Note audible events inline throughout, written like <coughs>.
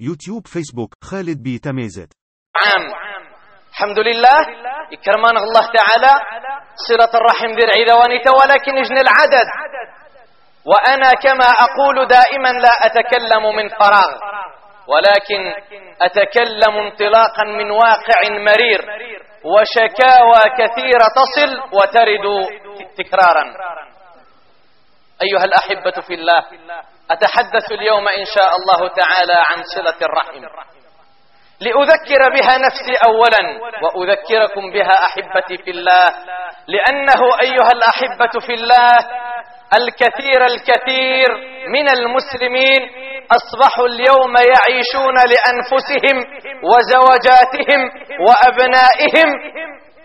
يوتيوب فيسبوك خالد بي تميزت. عام الحمد لله يكرمان الله تعالى. صلة الرحم ذي عيدوانيته ولكن إجن العدد. وأنا كما أقول دائما لا أتكلم من فراغ ولكن أتكلم انطلاقا من واقع مرير. وشكاوى كثيرة تصل وترد تكرارا. أيها الأحبة في الله أتحدث اليوم إن شاء الله تعالى عن صلة الرحم. لأذكر بها نفسي أولا وأذكركم بها أحبتي في الله لأنه أيها الأحبة في الله الكثير الكثير من المسلمين أصبحوا اليوم يعيشون لأنفسهم وزوجاتهم وأبنائهم.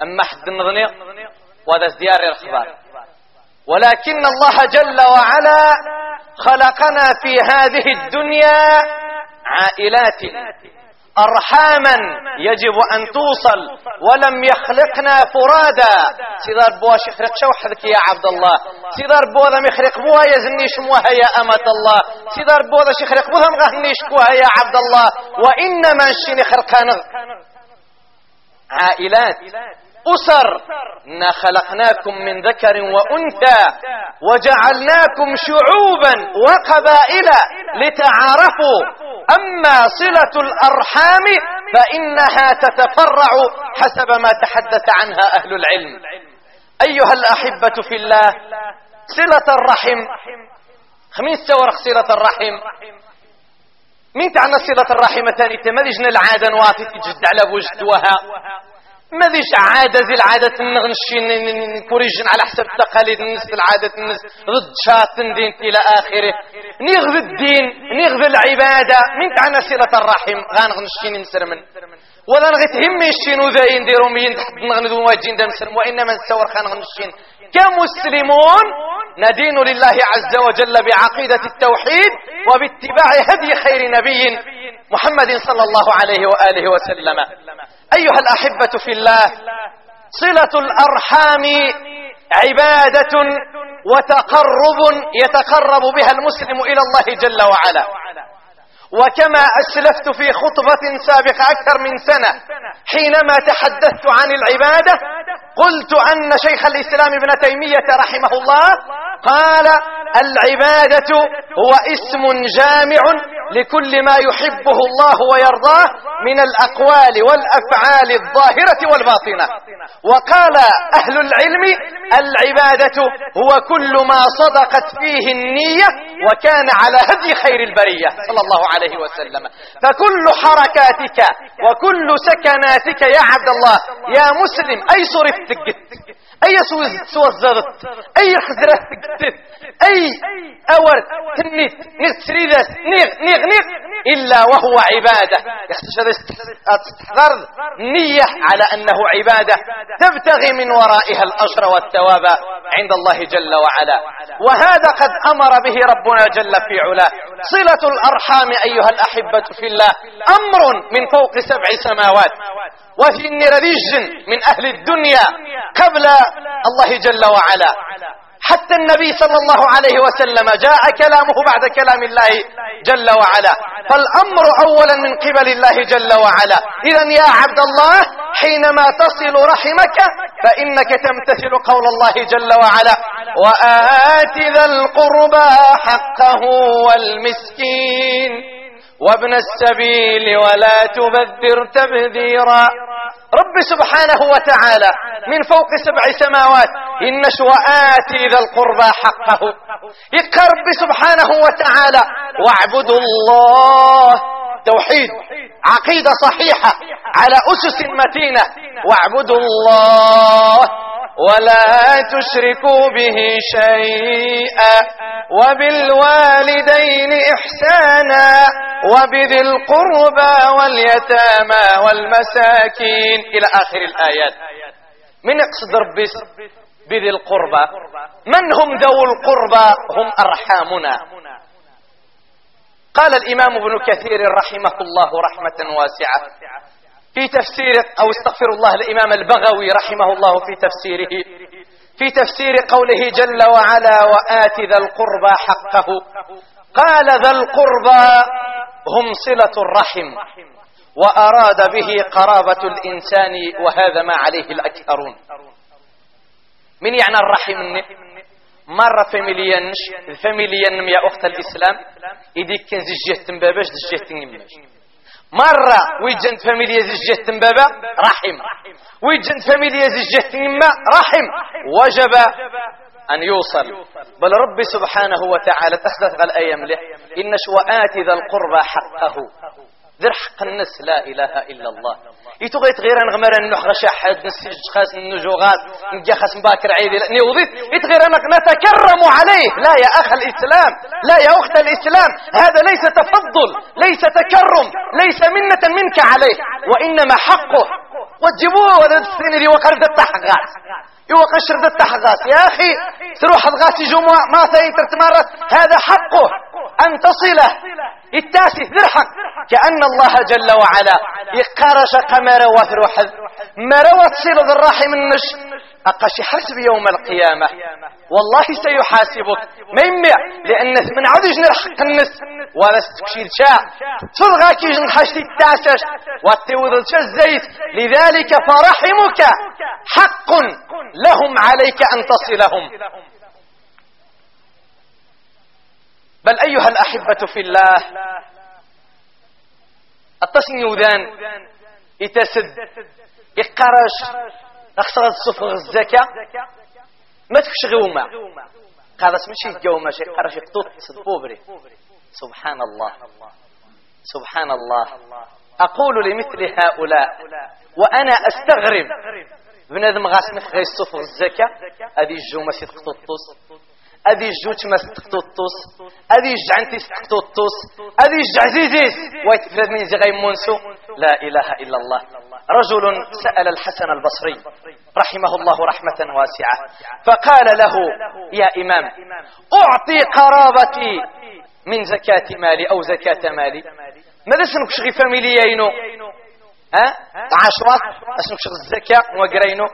أما حد النظنيق وهذا ازديار الأخبار. ولكن الله جل وعلا خلقنا في هذه الدنيا عائلات أرحاما يجب أن توصل ولم يخلقنا فرادا. سيدار بواش يخرق شو حذك يا عبد الله؟ سيدار بوذا يخرق بوا يزنيش موها يا أمة الله. سيدار بوذا يخرق بوها مغهنيش كوها يا عبد الله. وإنما نشين خرقان عائلات. أسر. إنا خلقناكم من ذكر وأنثى وجعلناكم شعوبا وقبائل لتعارفوا. أما صلة الأرحام فإنها تتفرع حسب ما تحدث عنها أهل العلم. أيها الأحبة في الله صلة الرحم خميس سورق صلة الرحم. مين تعنى صلة الرحم ثاني تمدجنا العادة نوافي تجد على وجدوها ما ذيش عادة زي العادة نغنشين كوريجن على حسب تقاليد الناس العادة الناس ضد شاط دين إلى آخره. نغذ الدين نغذ العبادة. من تعنى صلة الرحم؟ غنغنشين مسرمن ولا نغيت هم الشين وذاين ديرو مين تحت نغنذو واجين دم سلم وإنما نتصور خان غنشين كمسلمون ندين لله عز وجل بعقيدة التوحيد وباتباع هدي خير نبي محمد صلى الله عليه وآله وسلم. أيها الأحبة في الله صلة الأرحام عبادة وتقرب يتقرب بها المسلم إلى الله جل وعلا. وكما أسلفت في خطبة سابقة أكثر من سنة حينما تحدثت عن العبادة قلت أن شيخ الإسلام ابن تيمية رحمه الله قال العبادة هو اسم جامع لكل ما يحبه الله ويرضاه من الأقوال والأفعال الظاهرة والباطنة. وقال أهل العلم العبادة هو كل ما صدقت فيه النية وكان على هدي خير البرية صلى الله عليه وسلم. فكل حركاتك وكل سكناتك يا عبد الله يا مسلم أي صرفتك أي سوزرت أي خزرت أي أور تنيت نسريدت نيغ نيغ نيغ إلا وهو عبادة. استحضر نية على أنه عبادة تبتغي من ورائها الأجر والثواب عند الله جل وعلا. وهذا قد أمر به ربنا جل في علاه. صلة الأرحام أيها الأحبة في الله أمر من فوق سبع سماوات. وفي النرديج من أهل الدنيا قبل الله جل وعلا. حتى النبي صلى الله عليه وسلم جاء كلامه بعد كلام الله جل وعلا. فالأمر أولا من قبل الله جل وعلا. إذا يا عبد الله حينما تصل رحمك فإنك تمتثل قول الله جل وعلا. وآت ذا القربى حقه والمسكين. وابن السبيل ولا تبذر تبذيرا. رب سبحانه وتعالى من فوق سبع سماوات إن وآتي ذا القربى حقه. يقى رب سبحانه وتعالى. واعبدوا الله توحيد عقيدة صحيحة على أسس متينة. واعبدوا الله ولا تشركوا به شيئا. وبالوالدين إحسانا. وبذي القربى واليتامى والمساكين. إلى آخر الآيات. من يقصد ربي بذي القربى؟ من هم ذو القربى؟ هم أرحامنا. قال الإمام ابن كثير رحمه الله رحمة واسعة في تفسير أو استغفر الله الإمام البغوي رحمه الله في تفسيره في تفسير قوله جل وعلا وآت ذا القربى حقه قال ذا القربى هم صلة الرحم وأراد به قرابة الإنسان وهذا ما عليه الأكثرون من يعني الرحم؟ مرة فاميليانش فاميليان يا أخت الإسلام إذا كان زجيه تنباباش زجيه تنماش مرة ويجنت فاميليا زجيه تنبابا رحم ويجنت فاميليا زجيه تنما رحم وجب أن يوصل بل رب سبحانه وتعالى تحدث الأيام له إن شوآت ذا القربى حقه ذر حق الناس لا إله إلا الله. يتغيت غير نغمر أنه غشا حد نسج خاس النجوغات نجا خاس مباكر عيدي. وضيت يتغير نتكرم عليه. لا يا أخ الإسلام لا يا أخت الإسلام. هذا ليس تفضل ليس تكرم ليس منة منك عليه. وإنما حقه. وتجيبوه ولا السنة دي وقرب التحقات. يوقشر ذا التحقات. يا أخي تروح تغاسي جمعة ما سينتر تمارس هذا حقه. أن تصله. التاسي ذرحك. كأن الله جل وعلا يقارش قمر وثروح مروة تصير ذا الراحم النش أقش حسب يوم القيامة. والله سيحاسبك. ما يمع لأن من عدج نرحق النس. ولا ستكشير شاء تلغى كيج نحشت التاسش واتوذ الزيت. لذلك فرحمك. حق لهم عليك أن تصلهم. بل أيها الأحبة في الله؟ التصن يوذان يتسد يقرش أخسر الصفر الزكاة ما تكش غوما قال اسم شيء جوما شيء قرش يقطوط صدبوبري سبحان الله. سبحان الله. أقول لمثل هؤلاء وأنا أستغرب. بنادم غاسمخ غير الصفر الزكاة هذه الجومة ستقطوط أدي جوت ما ستقطوطوس أدي جعنتي ستقطوطوس أدي جعزيزيس ويتفرد من زي منسو لا إله إلا الله. رجل سأل الحسن البصري رحمه الله رحمة واسعة فقال له يا إمام أعطي قرابتي من زكاة مالي أو زكاة مالي. ماذا سنك شغي فاميليينو ها؟ عشرة اسمك شغل الزكاة وقرينو.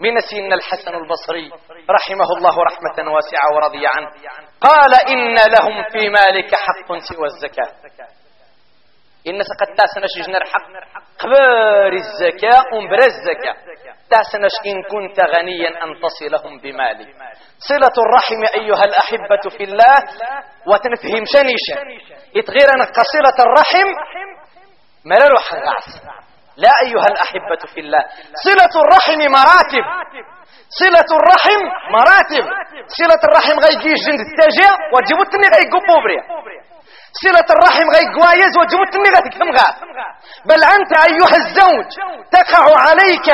من سين الحسن البصري. رحمه الله رحمة واسعة ورضي عنه. قال إن لهم في مالك حق سوى الزكاة. إن سقط تاسنش جنر حق. قبر الزكاة ومبر الزكاة. تاسنش إن كنت غنيا أن تصلهم بمالي. صلة الرحم أيها الأحبة في الله وتنفهم شنيشا يتغير أن صلة الرحم. مرر حغاس لا أيها الأحبة في الله. صلة الرحم مراتب. صلة الرحم مراتب. صلة الرحم غي جيش جند التاجية وجبتني غي قبوبريا صلة الرحم غي قوايز غي تكمغا بل أنت أيها الزوج تقع عليك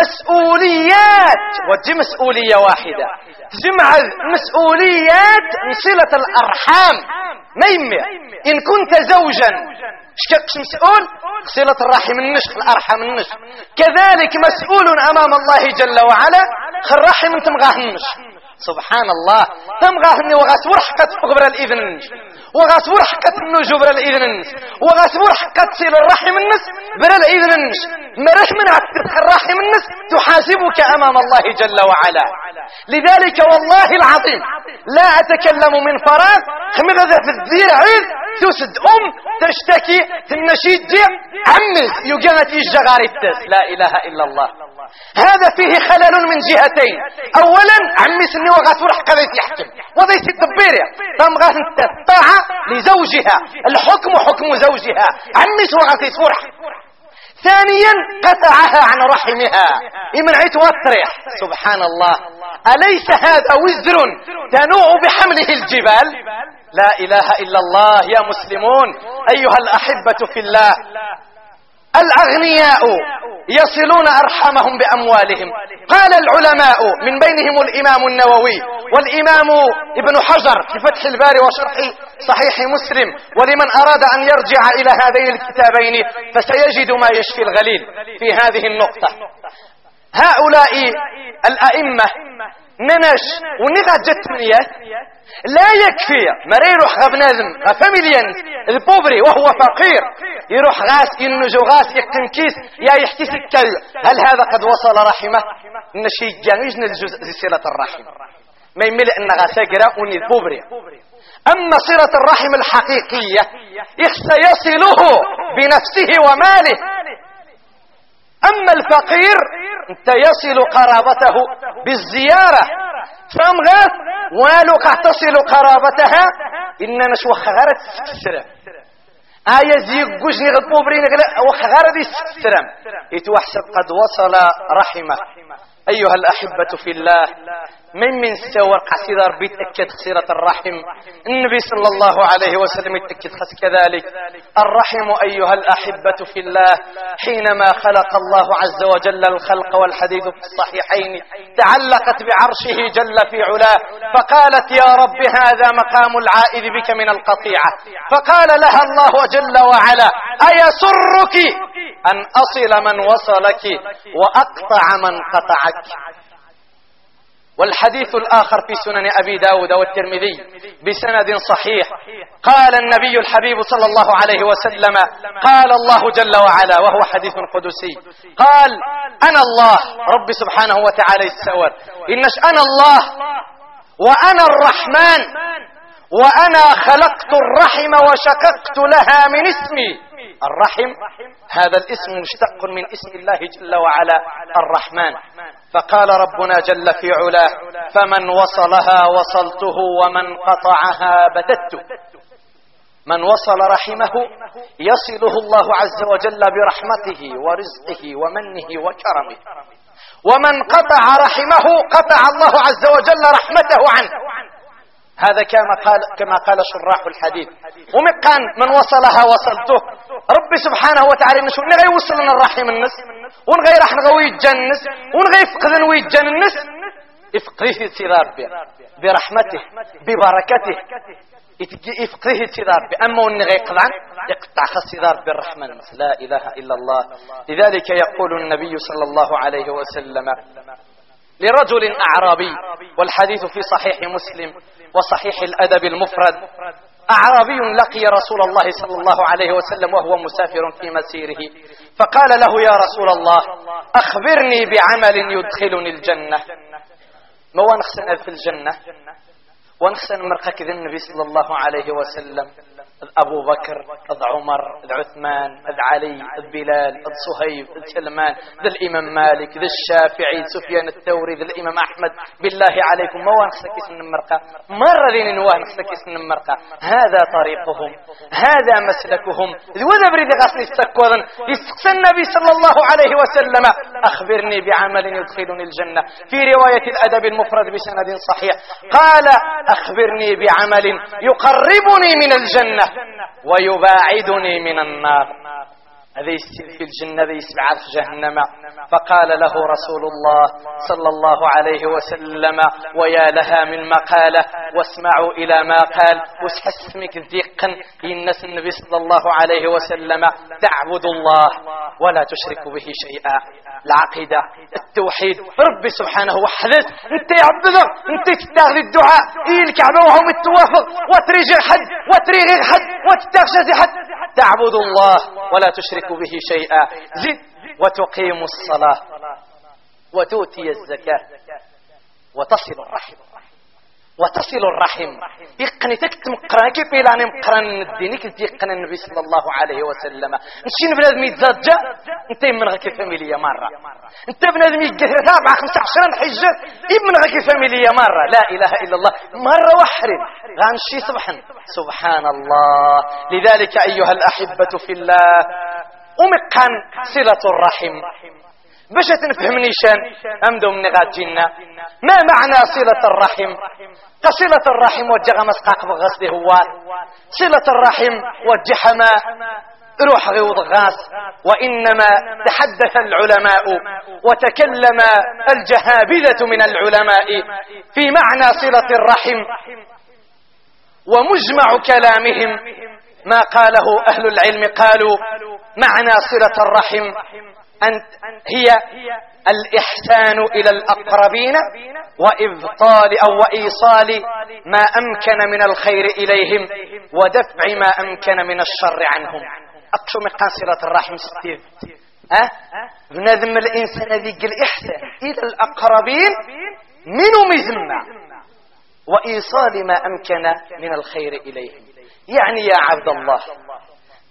مسؤوليات وجي مسؤولية واحدة. جمع مسؤوليات صلة الأرحام. ميمة. إن كنت زوجا شكاكش مسؤول؟ صلة الرحم النشق الأرحم النشق. كذلك مسؤول أمام الله جل وعلا خالرحم انت مغاه النشق. سبحان الله. تمغاه اني وغاسور حقت قبر الإذن. وغاسور حقت انه جبر الإذن. وغاسور حقت صلة الرحم النس بر الإذن. مرح من الرحم النس تحاسبك أمام الله جل وعلا. لذلك والله العظيم لا أتكلم من فراغ. خمغة في الدير عيد تسد أم تشتكي تنشيد دي عمز يقامت الجغار التاس لا إله إلا الله. هذا فيه خلل من جهتين. أولا عمس اني وغات ورح قضيت يحكم. وضيت الدبير تم غات الطاعة لزوجها. الحكم حكم زوجها. عمس وغات يسورح؟ ثانيا قطعها عن رحمها. عيت وطرح سبحان الله أليس هذا وزر تنوء بحمله الجبال؟ لا إله إلا الله يا مسلمون. أيها الأحبة في الله. الأغنياء يصلون أرحامهم بأموالهم. قال العلماء من بينهم الإمام النووي والإمام ابن حجر في فتح الباري وشرح صحيح مسلم ولمن أراد أن يرجع إلى هذين الكتابين فسيجد ما يشفي الغليل في هذه النقطة. هؤلاء الأئمة ننش ونغا جت منيات لا يكفي. ما يروح غاب نازم فاميليان البوبري وهو فقير. يروح غاس ينجو غاس يقتن كيس يا يحكي سكل هل هذا قد وصل رحمه؟ النشي جانيج الجزء صلة الرحم. ما يملئ أن غساقرا ونذبوبري أما صلة الرحم الحقيقية سيصله بنفسه وماله. أما الفقير أنت يصل قرابته بالزيارة. فامغاث والو تصل قرابتها؟ إننا شو خغارة السلام آية زيقوش نغطبو برين وخغارة السلام يتوحسب قد وصل رحمة. أيها الأحبة في الله من من سور قصيدة ربي تأكد خسيرة الرحم. النبي صلى الله عليه وسلم يتأكد خس كذلك. الرحم أيها الأحبة في الله حينما خلق الله عز وجل الخلق والحديث في الصحيحين تعلقت بعرشه جل في علاه فقالت يا رب هذا مقام العائذ بك من القطيعة. فقال لها الله جل وعلا أيسرك أن أصل من وصلك وأقطع من قطعك؟ والحديث الآخر في سنن أبي داود والترمذي بسند صحيح. قال النبي الحبيب صلى الله عليه وسلم قال الله جل وعلا وهو حديث قدسي قال أنا الله. رب سبحانه وتعالى السور إنش أنا الله وأنا الرحمن وأنا خلقت الرحم وشققت لها من اسمي. الرحم هذا الاسم مشتق من اسم الله جل وعلا الرحمن. فقال ربنا جل في علاه فمن وصلها وصلته ومن قطعها بتته من وصل رحمه يصله الله عز وجل برحمته ورزقه ومنه وكرمه. ومن قطع رحمه قطع الله عز وجل رحمته عنه. هذا كما قال كما قال شراح الحديث. ومقان من وصلها وصلته. ربي سبحانه وتعالى نشو نغي وصلنا الرحيم النس ونغي راح نغوي يتجنس ونغي فقدن ويتجنس يفقده سيدي ربي برحمته ببركته. يفقده سيدي ربي أما ونغي قطعا يقطع سيدي ربي الرحمن لا إله إلا الله. لذلك يقول النبي صلى الله عليه وسلم لرجل أعرابي والحديث في صحيح مسلم وصحيح الأدب المفرد. أعرابي لقي رسول الله صلى الله عليه وسلم وهو مسافر في مسيره فقال له يا رسول الله أخبرني بعمل يدخلني الجنة. ما ونخسن في الجنة؟ ونخسن مرقك النبي صلى الله عليه وسلم. أبو بكر ذ عمر ذ عثمان ذ علي ذ بلال ذ صهيب ذ سلمان ذ الإمام مالك ذ الشافعي سفيان الثوري ذ الإمام أحمد. بالله عليكم ما نخسك اسم المرقى؟ مرة ذين نواه نخسك اسم المرقى. هذا طريقهم هذا مسلكهم. وذا بريد غاسني استكوذا يستقسى النبي صلى الله عليه وسلم. أخبرني بعمل يدخلني الجنة. في رواية الأدب المفرد بسند صحيح. قال أخبرني بعمل يقربني من الجنة. ويباعدني من النار. هذا في الجنة هذا يسبع في جهنم. فقال له رسول الله صلى الله عليه وسلم ويا لها من مقالة واسمعوا إلى ما قال وسحسمك ذيقا الناس النبي صلى الله عليه وسلم تعبد الله ولا تشرك به شيئا. العقيدة التوحيد ربي سبحانه وحدث أنت يعبده أنت تستغل الدعاء إيه الكعبة وهم التوافق وتريجي حد وتريغي حد وتتغشى حد تعبد الله ولا تشرك به شيئا. زد وتقيم الصلاة وتؤتي الزكاة وتصل الرحم. وتصل الرحم. يقني كيف إلا أنا مقران الدين كيف يقن النبي صلى الله عليه وسلم. نشين بنادم يتزجى انت من غير فاميليا مرة. انت بنادم يقثر سبعة خمسة عشر حجة ابن غير فاميليا مرة. لا إله إلا الله. مرة وحرم غانشي سبحان سبحان الله. لذلك أيها الأحبة في الله ومقان صلة الرحم. باش تنفهم نيشان امدو من غاتجينا ما معنى صلة الرحم؟ كصلة الرحم وجه مسقاق بغسله هو. صلة الرحم وجه حما روح غيوض غاس وإنما تحدث العلماء وتكلم الجهابذة من العلماء في معنى صلة الرحم ومجمع كلامهم. ما قاله أهل العلم قالوا معنى صلة الرحم أن هي الإحسان إلى الأقربين وإبطال أو وإيصال ما أمكن من الخير إليهم ودفع ما أمكن من الشر عنهم. أقشو من قاصرة الرحم ستيف أه؟ بنذم الإنسان ذيك الإحسان إلى الأقربين منو مزمة وإيصال ما أمكن من الخير إليهم. يعني يا عبد الله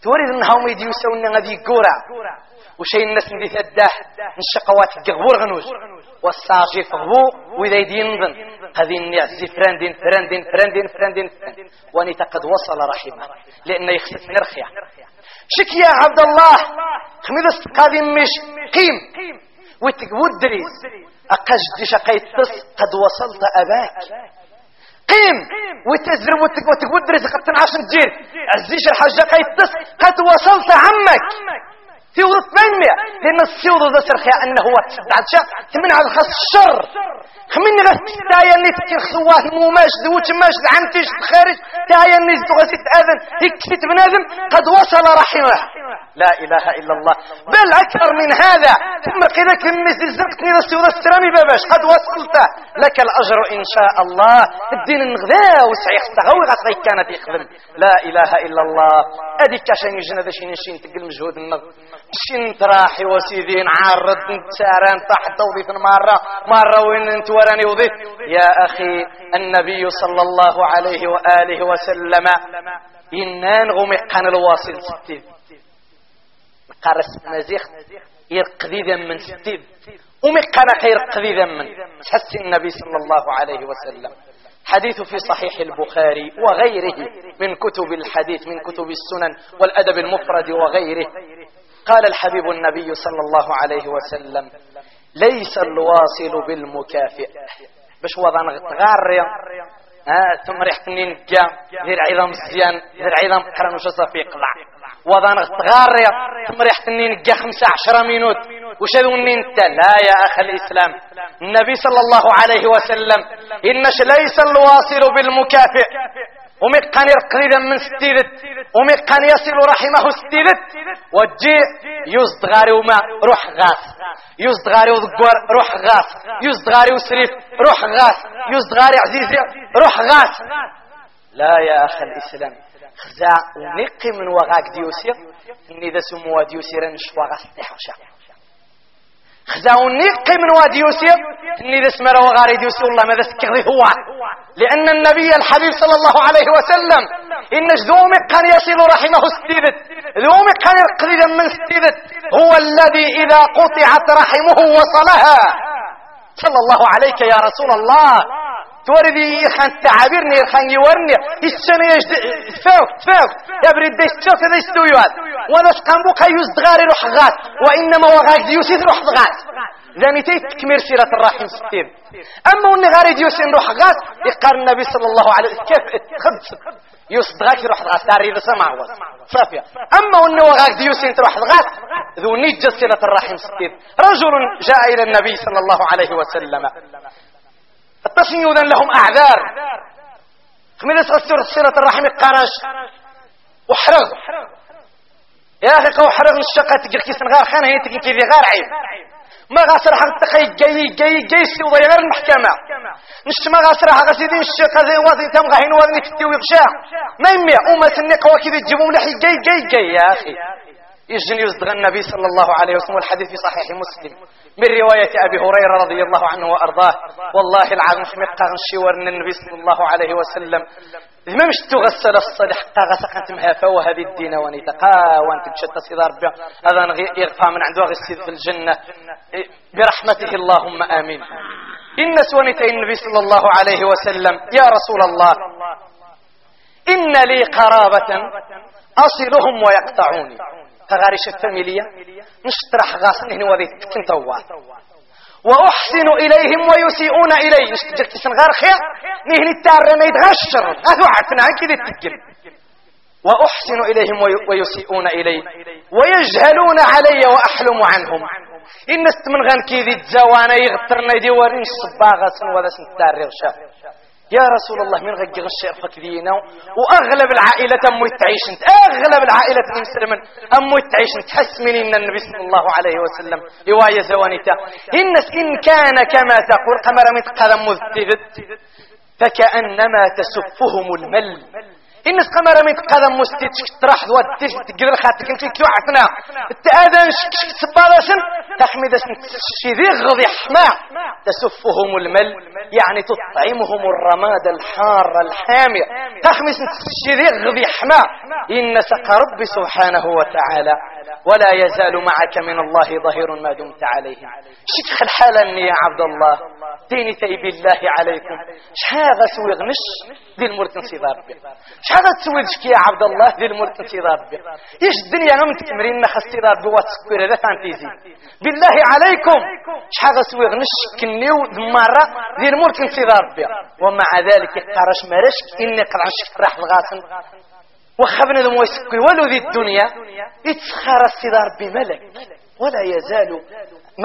تريد أنهم يديوسون غادي يقورا وشي الناس ندي تداه الشقوات قغبور غنوج. والساجي فغبو وإذا ينظن. هذه النعزي فراندين فراندين فراندين فراندين وأني قد وصل رحمه. لأنه يخسف نرخيا شك يا عبد الله. خميد استقادم مش قيم. وتقودريس أقاش دي شقيت قد وصلت أباك. قيم. وتزرب وتقودريس قد تنعش نجير. عزيش الحاجة قيت قد وصلت عمك. سيوض 800 لأن السيوض ذا سرخي أنه هو تسدع تمنع الخص الشر. خمني غس تايا اللي تكي خصوات موماش دوش ماش دعنتش تخارج تايا اللي تغسي تأذن يكفت بنادم قد وصل رحمه. لا إله إلا الله. بل أكثر من هذا. ثم قيلك المثل زبطني ذا السيوض السرامي باباش. قد وصلت لك الأجر إن شاء الله. الدين النغذاء وسعيخ تغوي غطغي كانت يخدم. لا إله إلا الله. أديك عشان يجينا ذا شين شين تقل مجهود النغ. شين تراحي وسيدين عارض ساران تحت وضيف مرة مرة وين انت وراني وضيف يا أخي النبي صلى الله عليه وآله وسلم إنان غمقان الواصل ستين قارس نزيخ يرقذي من ستين ومقان يرقذي من تحسي النبي صلى الله عليه وسلم حديث في صحيح البخاري وغيره من كتب الحديث من كتب السنن والأدب المفرد وغيره قال الحبيب النبي صلى الله عليه وسلم ليس الواصل بالمكافئ باش وضع غاريا آه ثم ريحة نينكا دير عظام مزيان دير عظام قرن وش صافي يقلع. وضع غاريا ثم ريحة نينكا خمسة عشرة مينوت وش هذو نينتا لا يا أخ الإسلام. النبي صلى الله عليه وسلم إنش ليس الواصل بالمكافئ ومكان يرقليدا من ستيلت. ومكان يصل رحمه ستيلت. وجي يزد غاري وما روح غاس يزد غاري وذقور روح غاس يزد غاري وسريف روح غاس يزد غاري عزيزي روح غاس لا يا أخ الإسلام خزا ونقي من وغاك ديوسير. إني ذا سموا ديوسيرا نشفوا غاس تحوشا. خزاوني قي من وادي يوسف إني اسمه وغاري يوسف والله ماذا سكري هو. لأن النبي الحبيب صلى الله عليه وسلم إن جذوم كان يصل رحمه ستيدت ذوم كان يرقذ من ستيدت هو الذي إذا قطعت رحمه وصلها. صلى الله عليك يا رسول الله. توردي خان تعابيرني خان يورني. السنة تفاوك تفاوك يا بريد ديش تشوف هذا يستويوات وأنا سقنبوك يزدغاري روح غات. وإنما وغاك ديوسيد روح غات. ذاني تيت تكمير سيرة الرحيم ستين أما وني غاري ديوسين روح غات يقال النبي صلى الله عليه وسلم. كيف خبز يصدغاك يروح غات. تاري اذا سمع صافية. أما وني وغاك ديوسين تروح غات ذو نيجة سيرة الرحيم ستين رجل جاء إلى النبي صلى الله عليه وسلم. التصنيوذا لهم أعذار. من يسغسر صلة الرحم قرش. وحرغ يا أخي قو حرغ الشقة تقول كيسن غار خان هي تقول كيفي غار عيب ما غاسر حق تخي جاي جاي جاي سي وضي غير المحكمة. نش ما غاسر حق سيدي الشقة ذي وضي تم غاهين وضي تتي ويغشا ما يمي سني قوى كذي تجيبون لحي. جاي جاي جاي يا أخي. يجن يصدق النبي صلى الله عليه وسلم والحديث في صحيح مسلم. من رواية أبي هريرة رضي الله عنه وأرضاه. والله العظيم حمقا غنشيور النبي صلى الله عليه وسلم. ما مش تغسل الصدح قاغس قنت فهو هذه الدين ونتقا وأنت تشت صدار ربي هذا يغفى من عنده غسيد في الجنة. برحمته اللهم آمين. إن سونتي النبي صلى الله عليه وسلم يا رسول الله إن لي قرابة أصلهم ويقطعوني. تغارش الفاميليا نشترح غاسن هنا وذي كنت وأحسن إليهم ويسيئون إلي نشتجر كسن غار خير؟ نهن التار ما يتغشر. هذا عفنا كذا التقل وأحسن إليهم ويسيئون إلي. ويجهلون علي وأحلم عنهم. إن استمن غان كذي الزوانا يغترنا يدورين الصباغة سن وذا سن التار يا رسول الله من غير الشيء فكذينا وأغلب العائلة أم تعيش أنت. أغلب العائلة المسلمين أم تعيش أنت. حس من إن النبي صلى الله عليه وسلم. رواية زوانيتا إن إن كان كما تقول قمر من قدم مذتبت فكأنما تسفهم المل. إن قمر من قدم مستيت تراح ود تقدر خاطر كنت كيو عفنا؟ التأذن سبادة تخمد الشذيغ غضي حماء تسفهم المل يعني تطعمهم الرماد الحار الحامي. تخمس الشذيغ غضي حماء إن سق ربي سبحانه وتعالى. ولا يزال معك من الله ظهير ما دمت عليه. شتخ الحالة يا عبد الله. ديني تي بالله عليكم. شهاغة سوي غنش دي المرت انصدار بي شهاغة تسوي يا عبد الله دي المرت انصدار بي إيش الدنيا نمت تمرين نخ انصدار بي واتسكوير هذا فانتيزي. بالله عليكم. شهاغة سوي غنش كنيو مرة دي المرت انصدار بي ومع ذلك قرش مرشك إني قد عشك راح الغاسم وخبنا ذو مويسكوي ولو ذي الدنيا. يتسخر الصدار بملك ولا يزال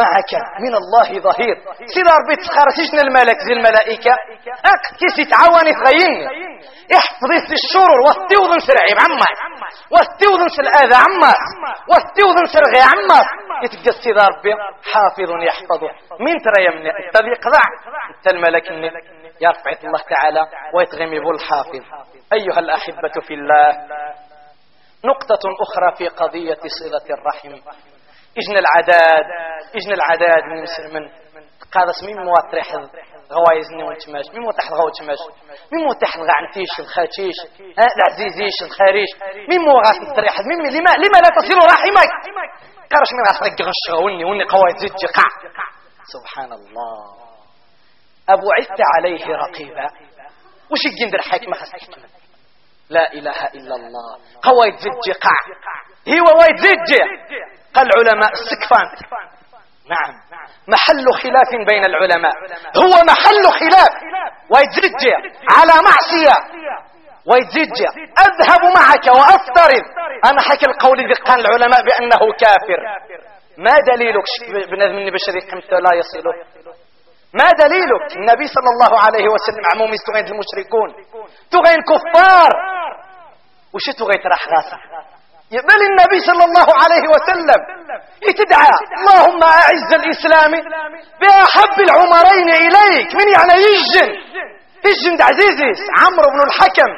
معك من الله ظهير. سيدي ربي تسخر الملك زي الملائكة. اكتسي تعاوني تغيني احفظي الشرور واستيوضن سرعي عماس واستيوضن الأذى عماس واستيوضن سرغي عماس يتبقى سيدي ربي حافظ يحفظه من ترى يمني التبي قضع انت الملك يرفع الله تعالى ويتغمي الحافظ. أيها الأحبة في الله نقطة أخرى في قضية صلة الرحم. إجن العداد إجن العداد من مسلم قاد مين مو تريح غوايز ني ونتماش مين مو تحت غو تماش مين مو تحت غعنتيش الخاتيش. العزيزيش الخاريش. مين مو غاس تريح مين لما لما لا تصل رحمك قرش من غاس رق غشوني وني قوايد زيت قاع سبحان الله أبو عث عليه رقيبا. وش يقندر حكمة خاص لا إله إلا الله. قوايد زيت قاع هو وايد زيت قال العلماء السكفان. نعم. محل خلاف بين العلماء. هو محل خلاف. ويتزج على معصية. ويتزج. أذهب معك وأفترض. أنا حكي القول قال العلماء بأنه كافر. ما دليلك بنظم بشري قمت لا يصله ما دليلك؟ النبي صلى الله عليه وسلم عموم تغين المشركون. تغين كفار وش تغين رأح غاسة بل النبي صلى الله عليه وسلم. يتدعى اللهم أعز الإسلام بأحب العمرين إليك من يعني يجن يجن عزيزي عمرو بن الحكم.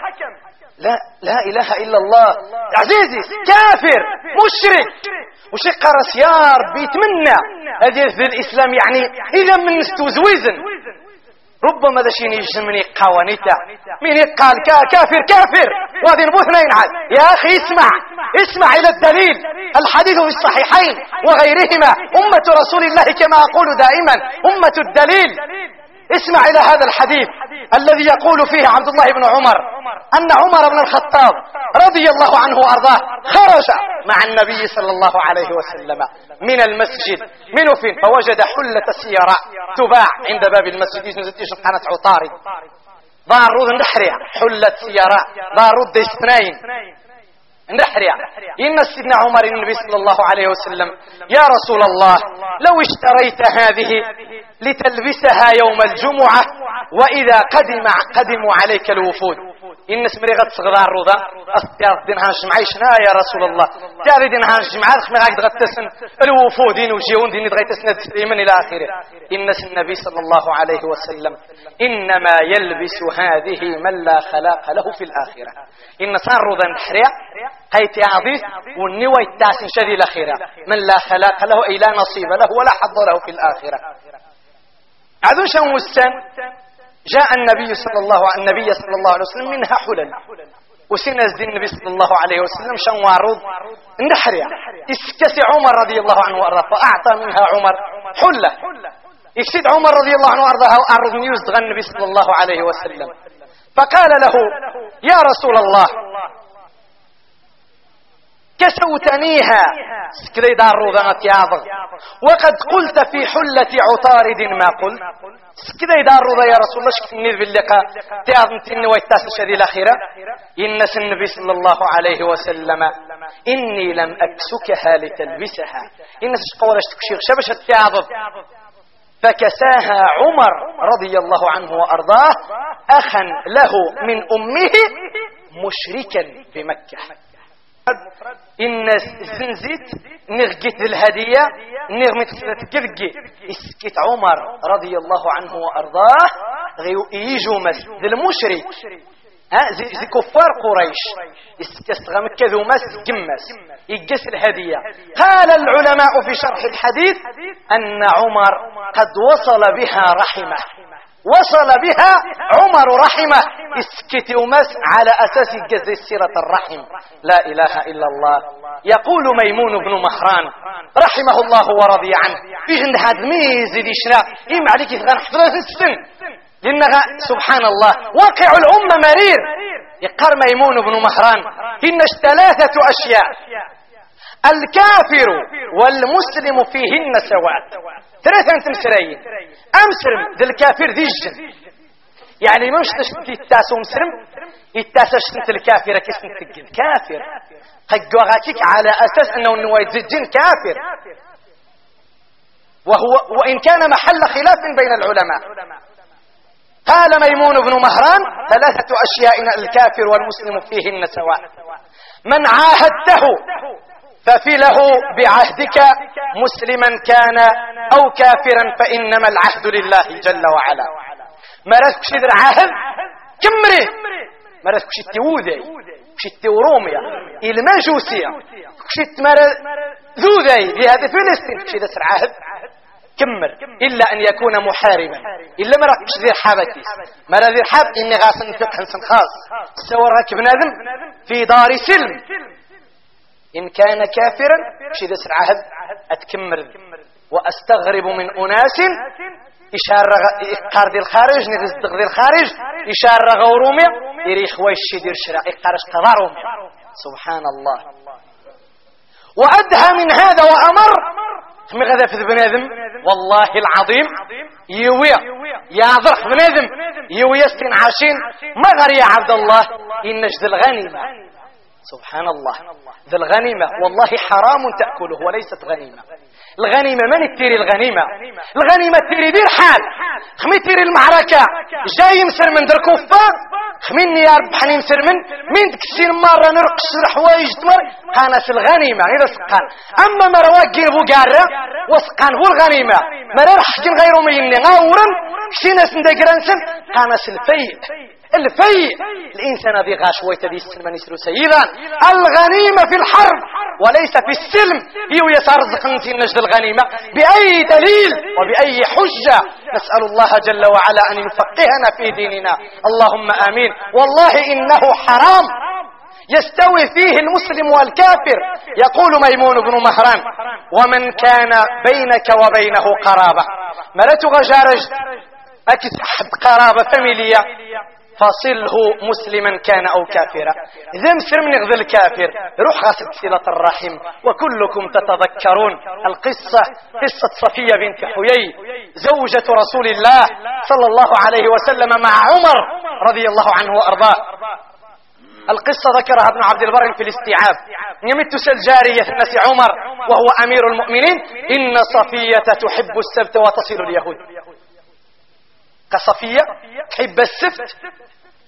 لا لا إله إلا الله. عزيزي كافر مشرك. وشق رسيار بيتمنى هذه في الإسلام يعني إذا من استوزوزن ربما ذا شيني يجن من قوانيتا من قال كافر كافر. وهذه نبوثنا ينعاد يا أخي اسمع. اسمع إلى الدليل. الحديث في الصحيحين وغيرهما. أمة رسول الله كما أقول دائما. أمة الدليل. اسمع إلى هذا الحديث الذي يقول فيه عبد الله بن عمر أن عمر بن الخطاب رضي الله عنه وأرضاه خرج مع النبي صلى الله عليه وسلم من المسجد. من فين؟ فوجد حلة سيارة تباع عند باب المسجد. يجن قناة عطارد. ضارود نحريا حلة سيارة. ضارود ديستنين إن سيدنا عمر النبي صلى الله عليه وسلم يا رسول الله لو اشتريت هذه لتلبسها يوم الجمعة وإذا قدم قدموا عليك الوفود. إن اسمري غد صغار روضا أستيار دينها جمعي شنا يا رسول الله؟ تاري دينها جمعة خمي غاك تغتسن. الوفودين وجيون ديني تغيتسن. تسليما إلى آخره. إن النبي صلى الله عليه وسلم إنما يلبس هذه من لا خلاق له في الآخرة. إن صار روضا نحريا قيت عظيم. والنوى التاسن شدي الأخيرة. من لا خلاق له أي لا نصيب له ولا حظ له في الآخرة. عذوش وسن جاء النبي صلى الله عليه النبي صلى الله عليه وسلم منها حلل وسنز دي النبي صلى الله عليه وسلم شن وعروض نحريا اسكسي عمر رضي الله عنه وأرضاه فأعطى منها عمر حلة. يكسد عمر رضي الله عنه وأرضاه وارض نيوز النبي صلى الله عليه وسلم. فقال له يا رسول الله كسوتنيها سكري دار روضانة ياضغ وقد قلت في حلة عطارد ما قلت. سكري دار روضا يا رسول الله شكتني باللقاء تياض نتني ويتاس الشدي الأخيرة. إن النبي صلى الله عليه وسلم إني لم أكسكها لتلبسها إن قولش تكشير شبشت تياضب فكساها عمر رضي الله عنه وأرضاه أخا له من أمه مشركا بمكة. إن الزنزيت نغقت الهدية نغمت تقرقي اسكت عمر رضي الله عنه وأرضاه غيو إيجو مس المشرك. زي كفار قريش. أستغم كذو مس جمس يجس الهدية. قال العلماء في شرح الحديث أن عمر قد وصل بها رحمه. وصل بها عمر رحمه. اسكت ومس على أساس جز سيرة الرحم. لا إله إلا الله. يقول ميمون بن مهران رحمه الله ورضي عنه. بيجن هذا ميزي دي شنا إيم عليك السن. لأن سبحان الله. واقع الأمة مرير. يقر ميمون بن مهران إن ثلاثة أشياء. الكافر والمسلم فيهن سواء ثلاثة مسرين أمسرم ذي الكافر ذي الجن يعني مش تشتكي التاسو مسرم التاسو شتنت الكافر كسنت الجن؟ كافر. قد على أساس أنه نوايد الجن كافر. وهو وإن كان محل خلاف بين العلماء. قال ميمون بن مهران ثلاثة أشياء الكافر والمسلم فيهن سواء من عاهدته ففله بعهدك مسلما كان أو كافرا فإنما العهد لله جل وعلا. مرات كشيد عهد؟ كمري. مرات كشيد تيوذي. كشيد تيوروميا. المجوسية كشيد مرات ذوذي لهذا فلسطين. كشيد عهد؟ كمر. إلا أن يكون محاربا. إلا ما راكش ذي حابتي ما ذي حاب إني غاسن فقه خاص. سوى راكب نادم في دار سلم. إن كان كافرا شي سر عهد أتكمر وأستغرب من أناس إشارة إقار دي الخارج نغزدق دي الخارج إشارة غورومي يريخ ويش دير شراء إقارش قضارومي سبحان الله. وأدهى من هذا وأمر ثم غدا في بنادم والله العظيم. يويا. يا ضرح بنادم يويا ستين عاشين ما غير يا عبد الله؟ إن نجد الغنيمة سبحان الله. ذا الغنيمة والله حرام تأكله وليست غنيمة. الغنيمة من التيري الغنيمة؟ الغنيمة التيري دير حال خمي تيري المعركة. جاي مسر من در كفار خميني يا رب حني مسر من. من تكسير مرة نرقص حوايج تمر. قانس الغنيمة. إذا سقان. أما مرواق جيبو قارة وسقان هو الغنيمة. مرة رحكين غيرو ميني غاورا كسينا سندقرانسن قانس الفيء. الفيء. الإنسان ذي غاش ويتدي السلم يسر سيدا الغنيمة في الحرب. وليس في السلم. يو يترزق في النجد الغنيمة. بأي دليل وبأي حجة. نسأل الله جل وعلا أن يفقهنا في ديننا. اللهم آمين. والله إنه حرام. يستوي فيه المسلم والكافر. يقول ميمون بن مهران ومن كان بينك وبينه قرابة. مرت غجارج أكس قرابة فاميلية فصله مسلما كان أو كافرا. إذا مسر من غذى الكافر روح غاسل صلة الرحم. وكلكم تتذكرون القصة. قصة صفية بنت حيي زوجة رسول الله صلى الله عليه وسلم مع عمر رضي الله عنه وأرضاه. القصة ذكرها ابن عبد البر في الاستيعاب. يمت الجارية الناس عمر وهو أمير المؤمنين. إن صفية تحب السبت وتصل اليهود. كصفية تحب السبت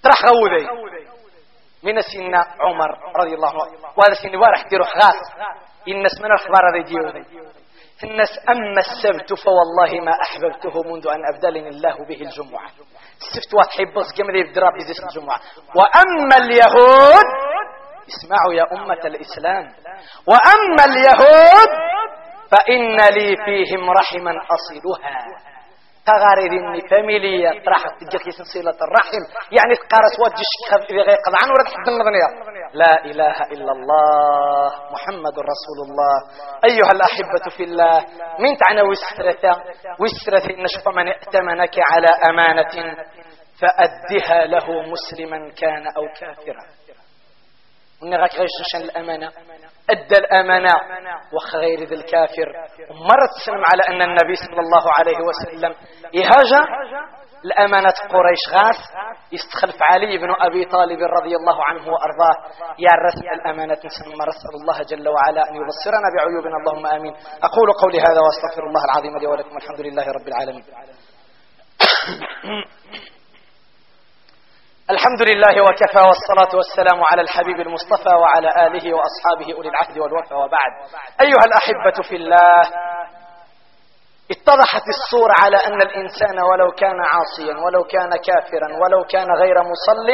ترح غوذي من سن عمر رضي الله عنه. وهذا سن وارح ديرو غاس إن اسمنا الخبار هذا ديودي الناس أما السبت فوالله ما أحببته منذ أن أبدلني الله به الجمعة. السبت وتحب كما ذي بدراب الجمعة. وأما اليهود اسمعوا يا أمة الإسلام. وأما اليهود فإن لي فيهم رحما أصلها تغاريد إني فاميليا راح تجيك سلسلة الرحم. يعني تقارس وجش غيقض عنه ولا تحد المغنية لا إله إلا الله محمد رسول الله. أيها الأحبة في الله من تعنى وسرة وسرة إن شوف من ائتمنك على أمانة فأدها له مسلما كان أو كافرا. ونغاك غيش نشان الأمانة أدى الأمانة وخير ذي الكافر. ومرت تسلم على أن النبي صلى الله عليه وسلم إهاجة الأمانة قريش غاث. يستخلف علي بن أبي طالب رضي الله عنه وأرضاه. يا رسم الأمانة نسلم رسل الله جل وعلا أن يبصرنا بعيوبنا. اللهم آمين. أقول قولي هذا وأستغفر الله العظيم لي ولكم. الحمد لله رب العالمين. الحمد لله وكفى والصلاة والسلام على الحبيب المصطفى وعلى آله وأصحابه أولي العهد والوفى وبعد. أيها الأحبة في الله اتضحت الصورة على أن الإنسان ولو كان عاصيا ولو كان كافرا ولو كان غير مصل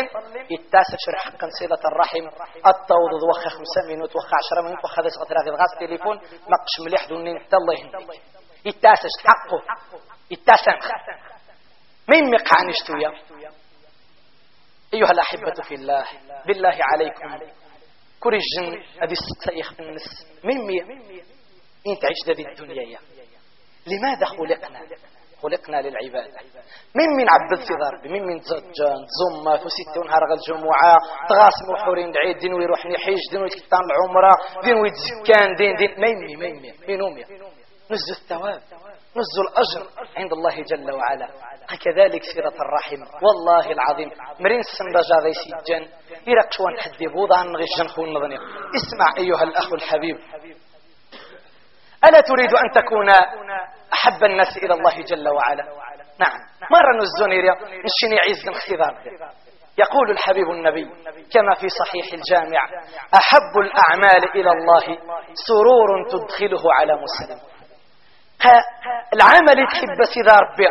شرح حقا صلة الرحم. التوضض وخا خمسة مينوت وخا عشرة ذا سقط راغي الغاز تليفون مقش مليح دون حتى الله يتاسف حقه يتاسم مين مقع نشتويا أيها الأحبة في الله بالله عليكم. كوريجن أدي السيخ النس من مية. إنت عشت ذي الدنيا يا. لماذا خلقنا؟ خلقنا للعبادة. من من عبد في ضرب من من زجان زمة وستة ونهار الجمعة. تغاسم وحورين دعيد دين ويروح نحيج دين ويتكتان العمرة دين ويتزكان دين دين ميمي ميمي مينومي نزل الثواب. نزل الأجر عند الله جل وعلا. هكذلك سيرة الرحم. والله العظيم. مرين السندجة ذي سيجان يرقشوان حدي بوضع نغشن خون نظني. اسمع أيها الأخ الحبيب. ألا تريد أن تكون أحب الناس إلى الله جل وعلا؟ نعم. مرة نزوني نشيني عز اختبار يقول الحبيب النبي كما في صحيح الجامع أحب الأعمال إلى الله. سرور تدخله على مسلم. العمل تحب سيدة ربي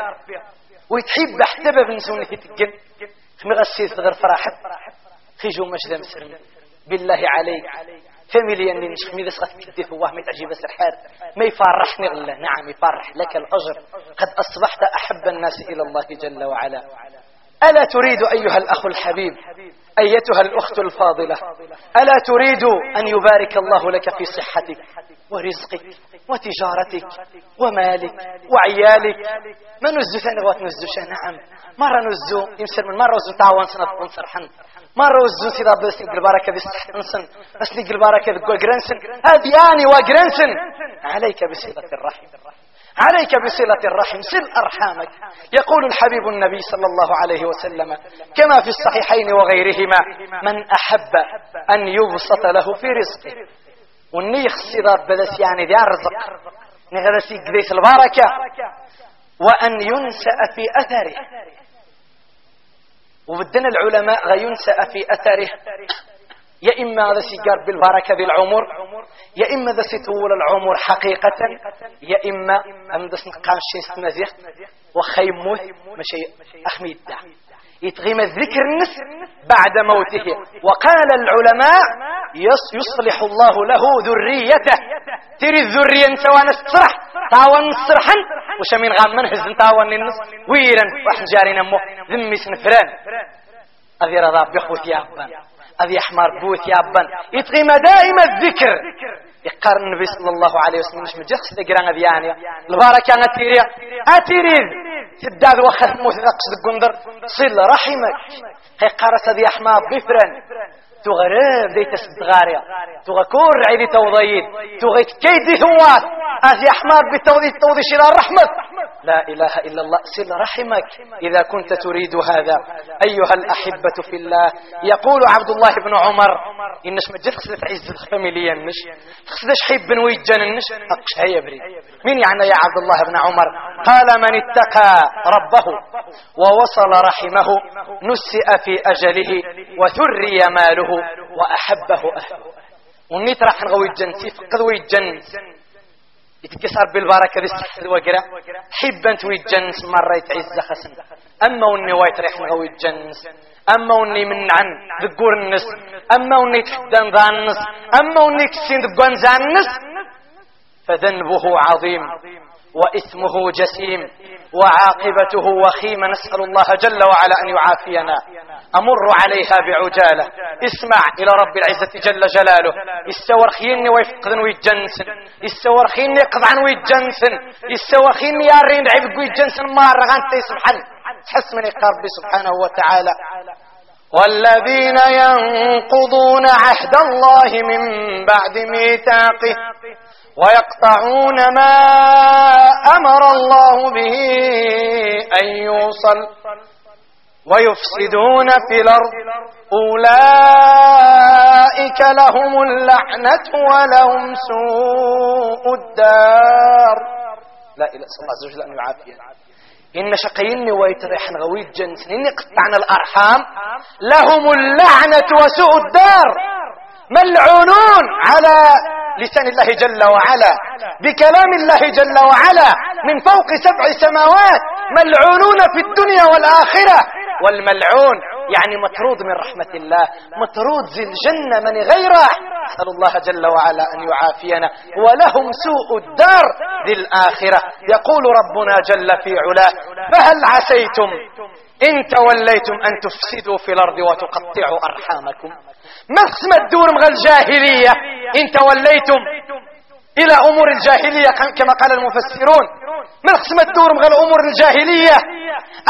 ويتحب احتبه بن سنة تقن مغسيس غير فرحت خيجو مجد مسلم. بالله عليك فاميليا اللي نشخ ميدا سغت كدف الله ما تعجب سرحار ما يفرحني غلا نعم يفرح. لك الأجر قد أصبحت أحب الناس إلى الله جل وعلا. ألا تريد أيها الأخ الحبيب أيتها الأخت الفاضلة؟ ألا تريد أن يبارك الله لك في صحتك؟ ورزقك وتجارتك ومالك وعيالك. ما نزو ثاني غوات نزو نعم. مرة نزو. يمسر من مرة نزو تعوان سنة ونصرحن مرة وزو سيدا بس نقل باركة بس انسن بس نقل باركة ذكو جرنسن هذه يعني وجرنسن عليك بصلة الرحم. عليك بصلة الرحم. سل أرحامك. يقول الحبيب النبي صلى الله عليه وسلم كما في الصحيحين وغيرهما من أحب أن يبسط له في رزقه والنيخ الصدار بدس يعني ذي الرزق نغرسي قديس البركة. وأن ينسأ في أثره. وبدنا العلماء غينسأ في أثره. يا إما هذا سيقار بالبركة بالعمر يا إما ذا سيطول العمر حقيقة. يا إما أم ذا سنقام شين مزيح وخيموه مشي أحمد دا يتغيم الذكر النس بعد موته. وقال العلماء يصلح الله له ذريته. تري الذرية سواء نسترح تاوان نسترحا وش من غام من حزن تاوان النس ويرا وحن مو ذمي سنفران. أذي رضا بيخوث يا أبان. أذي أحمر بوث يا أبان. يتغيم دائما الذكر. يقارن النبي صلى الله عليه وسلم. مش مجخس ذكران أذي يعني. الباركة أتيريا أتيريد تداد وخث موث ذقص القندر صل رحمك. هي قارس أذي أحمر تغرب دي تستغاريا تغكور عيدي توضيد تغيك كيدي ثوات أزي أحمد بالتوضيد توضي شراء الرحمة. لا إله إلا الله. سل رحمك. إذا كنت تريد هذا. أيها الأحبة في الله. يقول عبد الله بن عمر. إنش مجد خسدت عز الفاميليا نش خسدش حب ويجن نش أقش هيا بري مين يعني يا عبد الله بن عمر؟ قال من اتقى ربه ووصل رحمه نسئ في أجله وثري ماله. وأحبه أهله. ونيت راح نغوي الجنس يفقد ويجنس يتكسر بالبركة دي السحر الوقرة حب أنت ويتجنس مرة يتعز خسن. أما وني وايت ريح نغوي الجنس أما وني من عن ذقور النس أما وني تحدان ذا النس أما وني كسين ذقوان ذا النس فذنبه عظيم. وإثمه جسيم وعاقبته وخيمة نسأل الله جل وعلا أن يعافينا. أمر عليها بعجالة. اسمع إلى رب العزة جل جلاله. يستور خيني ويفقدن ويتجنسن يستور خيني يقضعن ويتجنسن يستور خيني يارين عبق ويتجنسن ما رغانتي سبحان. تحس من يقرب سبحانه وتعالى. والذين ينقضون عهد الله من بعد ميثاقه. ويقطعون ما أمر الله به أن يوصل ويفسدون في الأرض. أولئك لهم اللعنة ولهم سوء الدار. لا إله إلا الله عز وجل أن يعافينا إن شقيني ويتريحن غوي جنس إني قطعنا الأرحام. لهم اللعنة وسوء الدار. ملعونون على لسان الله جل وعلا. بكلام الله جل وعلا. من فوق سبع سماوات ملعونون في الدنيا والآخرة. والملعون يعني مطرود من رحمة الله. مطرود زي الجنة من غيره. أسأل الله جل وعلا أن يعافينا. ولهم سوء الدار ذي الآخرة يقول ربنا جل في علاه فهل عسيتم إن توليتم أن تفسدوا في الأرض وتقطعوا أرحامكم؟ ما الدور مغ الجاهلية؟ إن توليتم إلى أمور الجاهلية كما قال المفسرون. ما اسم الدور مغ الأمور الجاهلية؟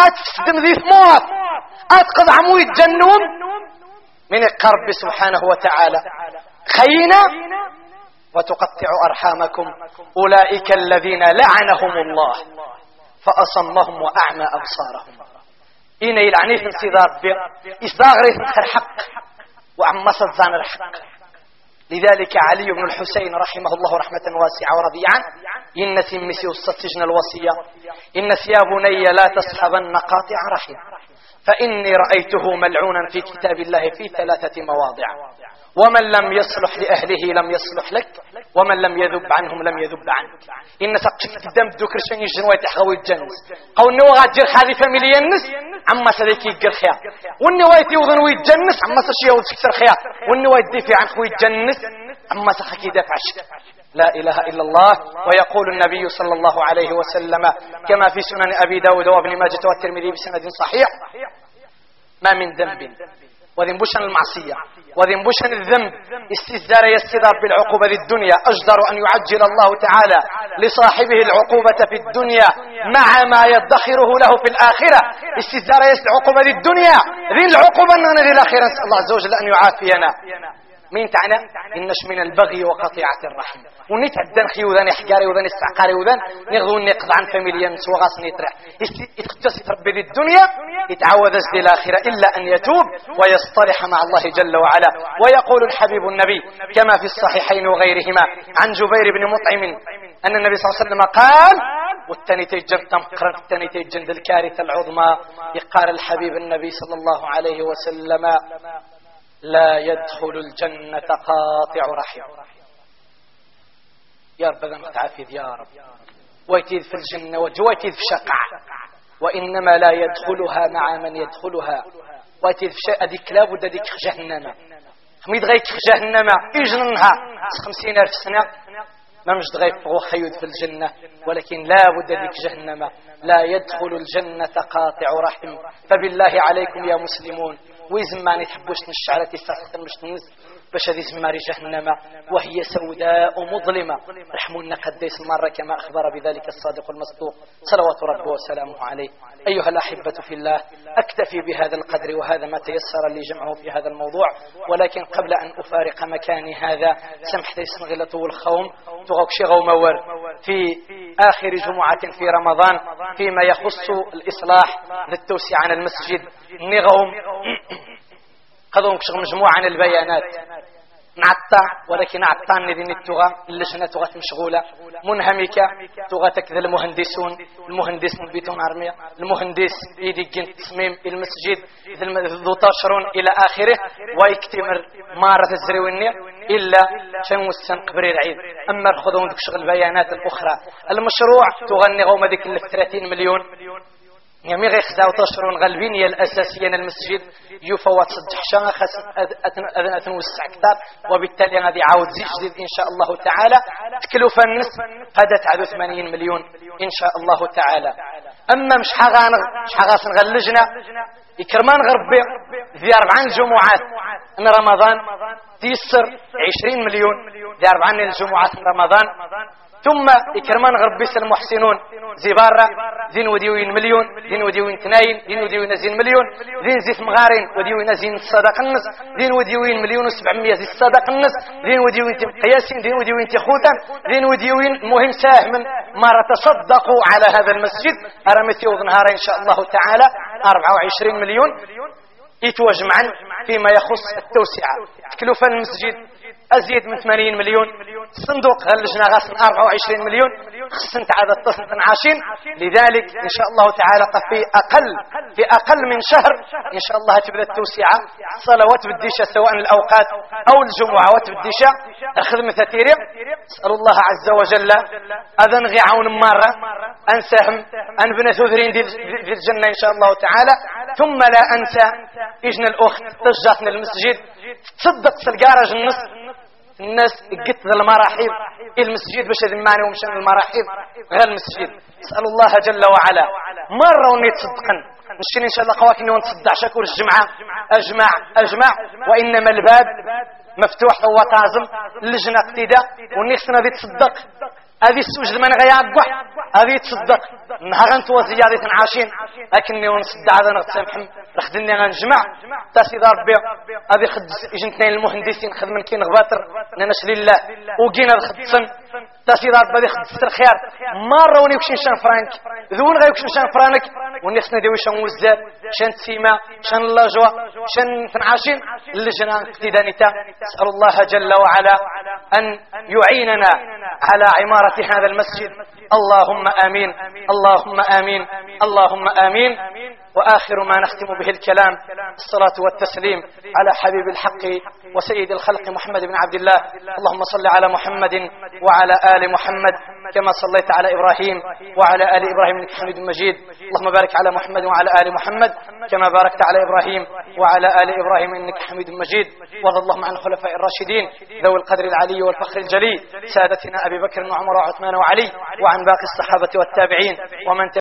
أتفدم ذي ثموات أتقض عمو الجنون من القرب سبحانه وتعالى. خينا وتقطع أرحامكم. أولئك الذين لعنهم الله فأصمهم وأعمى أبصارهم. إين يلعني في انصدار بي إصداغري في الحق وعما صدزان الحق. لذلك علي بن الحسين رحمه الله رحمة واسعة ورضي عنه إن سمسي السجن الوصية إن يا بني لا تصحبن قاطع رحم فإني رأيته ملعونا في كتاب الله في ثلاثة مواضع. ومن لم يصلح لأهله لم يصلح لك ومن لم يذب عنهم لم يذب عنك. إن سقش قدام دوكر شن يجن ويتحغو الجنس أو النوا غادير خالي فاميلي النس عما سليك يقر خيا. والنوا يتيوضن ويتجنس عما سشي وتكسر خيا. والنوا يدفع عنك ويتجنس عما سخك يدافع لا إله إلا الله ويقول النبي صلى الله عليه وسلم كما في سنن أبي داود وابن ماجة والترمذي بسند صحيح ما من ذنب. وذنبوشن المعصية وذنبوشن الذنب استزدار يستدار بالعقوبة الدنيا أجدر أن يعجل الله تعالى لصاحبه العقوبة في الدنيا مع ما يدخره له في الآخرة. استزدار يستدار الدنيا ذي العقوبة أننا الآخرة. نسأل الله عز وجل أن يعافينا. مين تعنى؟ إنش من البغي وقطيعة الرحم. ونيت الدن خيوذان إحقاري وذان إستعقاري وذان نغذو نقض عن فاميليا سوغاس نيترح يتقتص ربي الدنيا؟ يتعوذ في الآخرة إلا أن يتوب ويصطلح مع الله جل وعلا. ويقول الحبيب النبي كما في الصحيحين وغيرهما عن جبير بن مطعم أن النبي صلى الله عليه وسلم قال والتاني تيجن تمقرن التاني تيجن الكارثة العظمى. يقال الحبيب النبي صلى الله عليه وسلم لا يدخل الجنة قاطع رحم. يا رب ذا متعافذ يا رب. ويتيذ في الجنة ويتيذ في شقع وإنما لا يدخلها مع من يدخلها. ويتيذ في شقع أديك لابد أديك جهنم. خميد غيك جهنم. إجننها. خمسين ألف سنة. ما مش تغيب خيود في الجنة. ولكن لا بد ذيك جهنم. لا يدخل الجنة قاطع رحم. فبالله عليكم يا مسلمون. ويزماني تحبوش نشعلة تستخدم مش تنز باش هذه زماري جهنم وهي سوداء مظلمة. رحمنا قديس مرة كما أخبر بذلك الصادق المصدوق. صلوات ربه وسلامه عليه. أيها الأحبة في الله أكتفي بهذا القدر وهذا ما تيسر لي جمعه في هذا الموضوع. ولكن قبل أن أفارق مكاني هذا سمحت غلة والخوم تغوك شغو مور في آخر جمعة في رمضان فيما يخص الإصلاح للتوسع عن المسجد. نغوم. <coughs> شغل مجموعة عن البيانات. نعطى ولكن عطان ذي التغى اللجنة تغى مشغولة. منهمكة تغى تكذا المهندسون. المهندس من بيتون عرمية. المهندس يدي تصميم المسجد ذو تشرون إلى آخره ويكتمر مارة الزريونية إلا شن وستن قبري العيد. أما خذون ذك شغل البيانات الأخرى. المشروع تغني غوم ذيك 30 مليون. يعني غير خزاو تشرون غالبينية الأساسية المسجد. يفوت صدح شان خس أتنوسع أكثر وبالتالي غادي عاود زيد جديد إن شاء الله تعالى. تكلفة النصف هذا تعدو 80 مليون إن شاء الله تعالى. أما مش حغان مش حغاس نغلجنا يكرمان غربي ذي أربعين جمعات من رمضان. تيسر 20 مليون ذي أربعين الجمعات من رمضان. ثم إكرمان غربيس المحسنون زي بارا زين وديوين مليون زين وديوين تناين زين وديوين زين مليون زين زيت مغارين وديوين زين الصدق النص زين وديوين مليون وسبعمية زي الصدق النص زين وديوين قياسين زين وديوين تخوتا زين وديوين مهم ساهم ما تصدقوا على هذا المسجد. أرمتي نهار إن شاء الله تعالى 24 مليون. يتوجمعا فيما يخص التوسعة. تكلفة المسجد أزيد من 80 مليون. الصندوق غلجنا غاسن 24 مليون؟ خصنت عدد عاشين لذلك إن شاء الله تعالى في أقل في أقل من شهر. إن شاء الله تبدأ التوسعة. صلوات بالديشة سواء الأوقات أو الجمعة بالديشة الخدمة تيري أسأل الله عز وجل أذن غي عون مرة أنساهم أنبنى ثذرين في الجنة إن شاء الله تعالى. ثم لا أنسى. إجن الأخت تجاتنا المسجد تصدق في الجارج النص. الناس قلت المراحيب المسجد باش ذماني ومشان المراحيب غير المسجد. اسال الله جل وعلا. مرة وني تصدقن. نشتري إن شاء الله قواك إني ونتصدع شكور الجمعة. أجمع أجمع. وإنما الباب مفتوح هو طازم اللجنه اقتداء ونيخسنا ذي تصدق هذه السوج من غيابح هذه تصدق. نهار انت وزيادة عاشين. لكني ونصدع هذا نغتسامحم رخدني غنجمع تاسي دار ربي هذه خد إجنتين المهندسين. خدمن كين غباتر. ننش لله وقينا الخدسن تاسي دار ربي خد الخيار مرة وني وكشين شان فرانك. ذون غير وكشين شان فرانك. ونيخ نديوي شان وزاد شان تسيما شان اللاجوا شان فنعاشين اللجنة اقتدانيتا اسأل الله جل وعلا أن يعيننا على عمارة هذا المسجد. اللهم آمين. اللهم آمين. اللهم آمين. وآخر ما نختم به الكلام الصلاة والتسليم على حبيب الحق وسيد الخلق محمد بن عبد الله. اللهم صل على محمد وعلى آل محمد كما صليت على إبراهيم وعلى آل إبراهيم إنك حميد مجيد. اللهم بارك على محمد وعلى آل محمد كما باركت على إبراهيم وعلى آل إبراهيم إنك حميد مجيد. وارض اللهم عن الخلفاء الراشدين ذوي القدر العلي والفخر الجلي سادتنا أبي بكر وعمر وعثمان وعلي وعن باقي الصحابة والتابعين ومن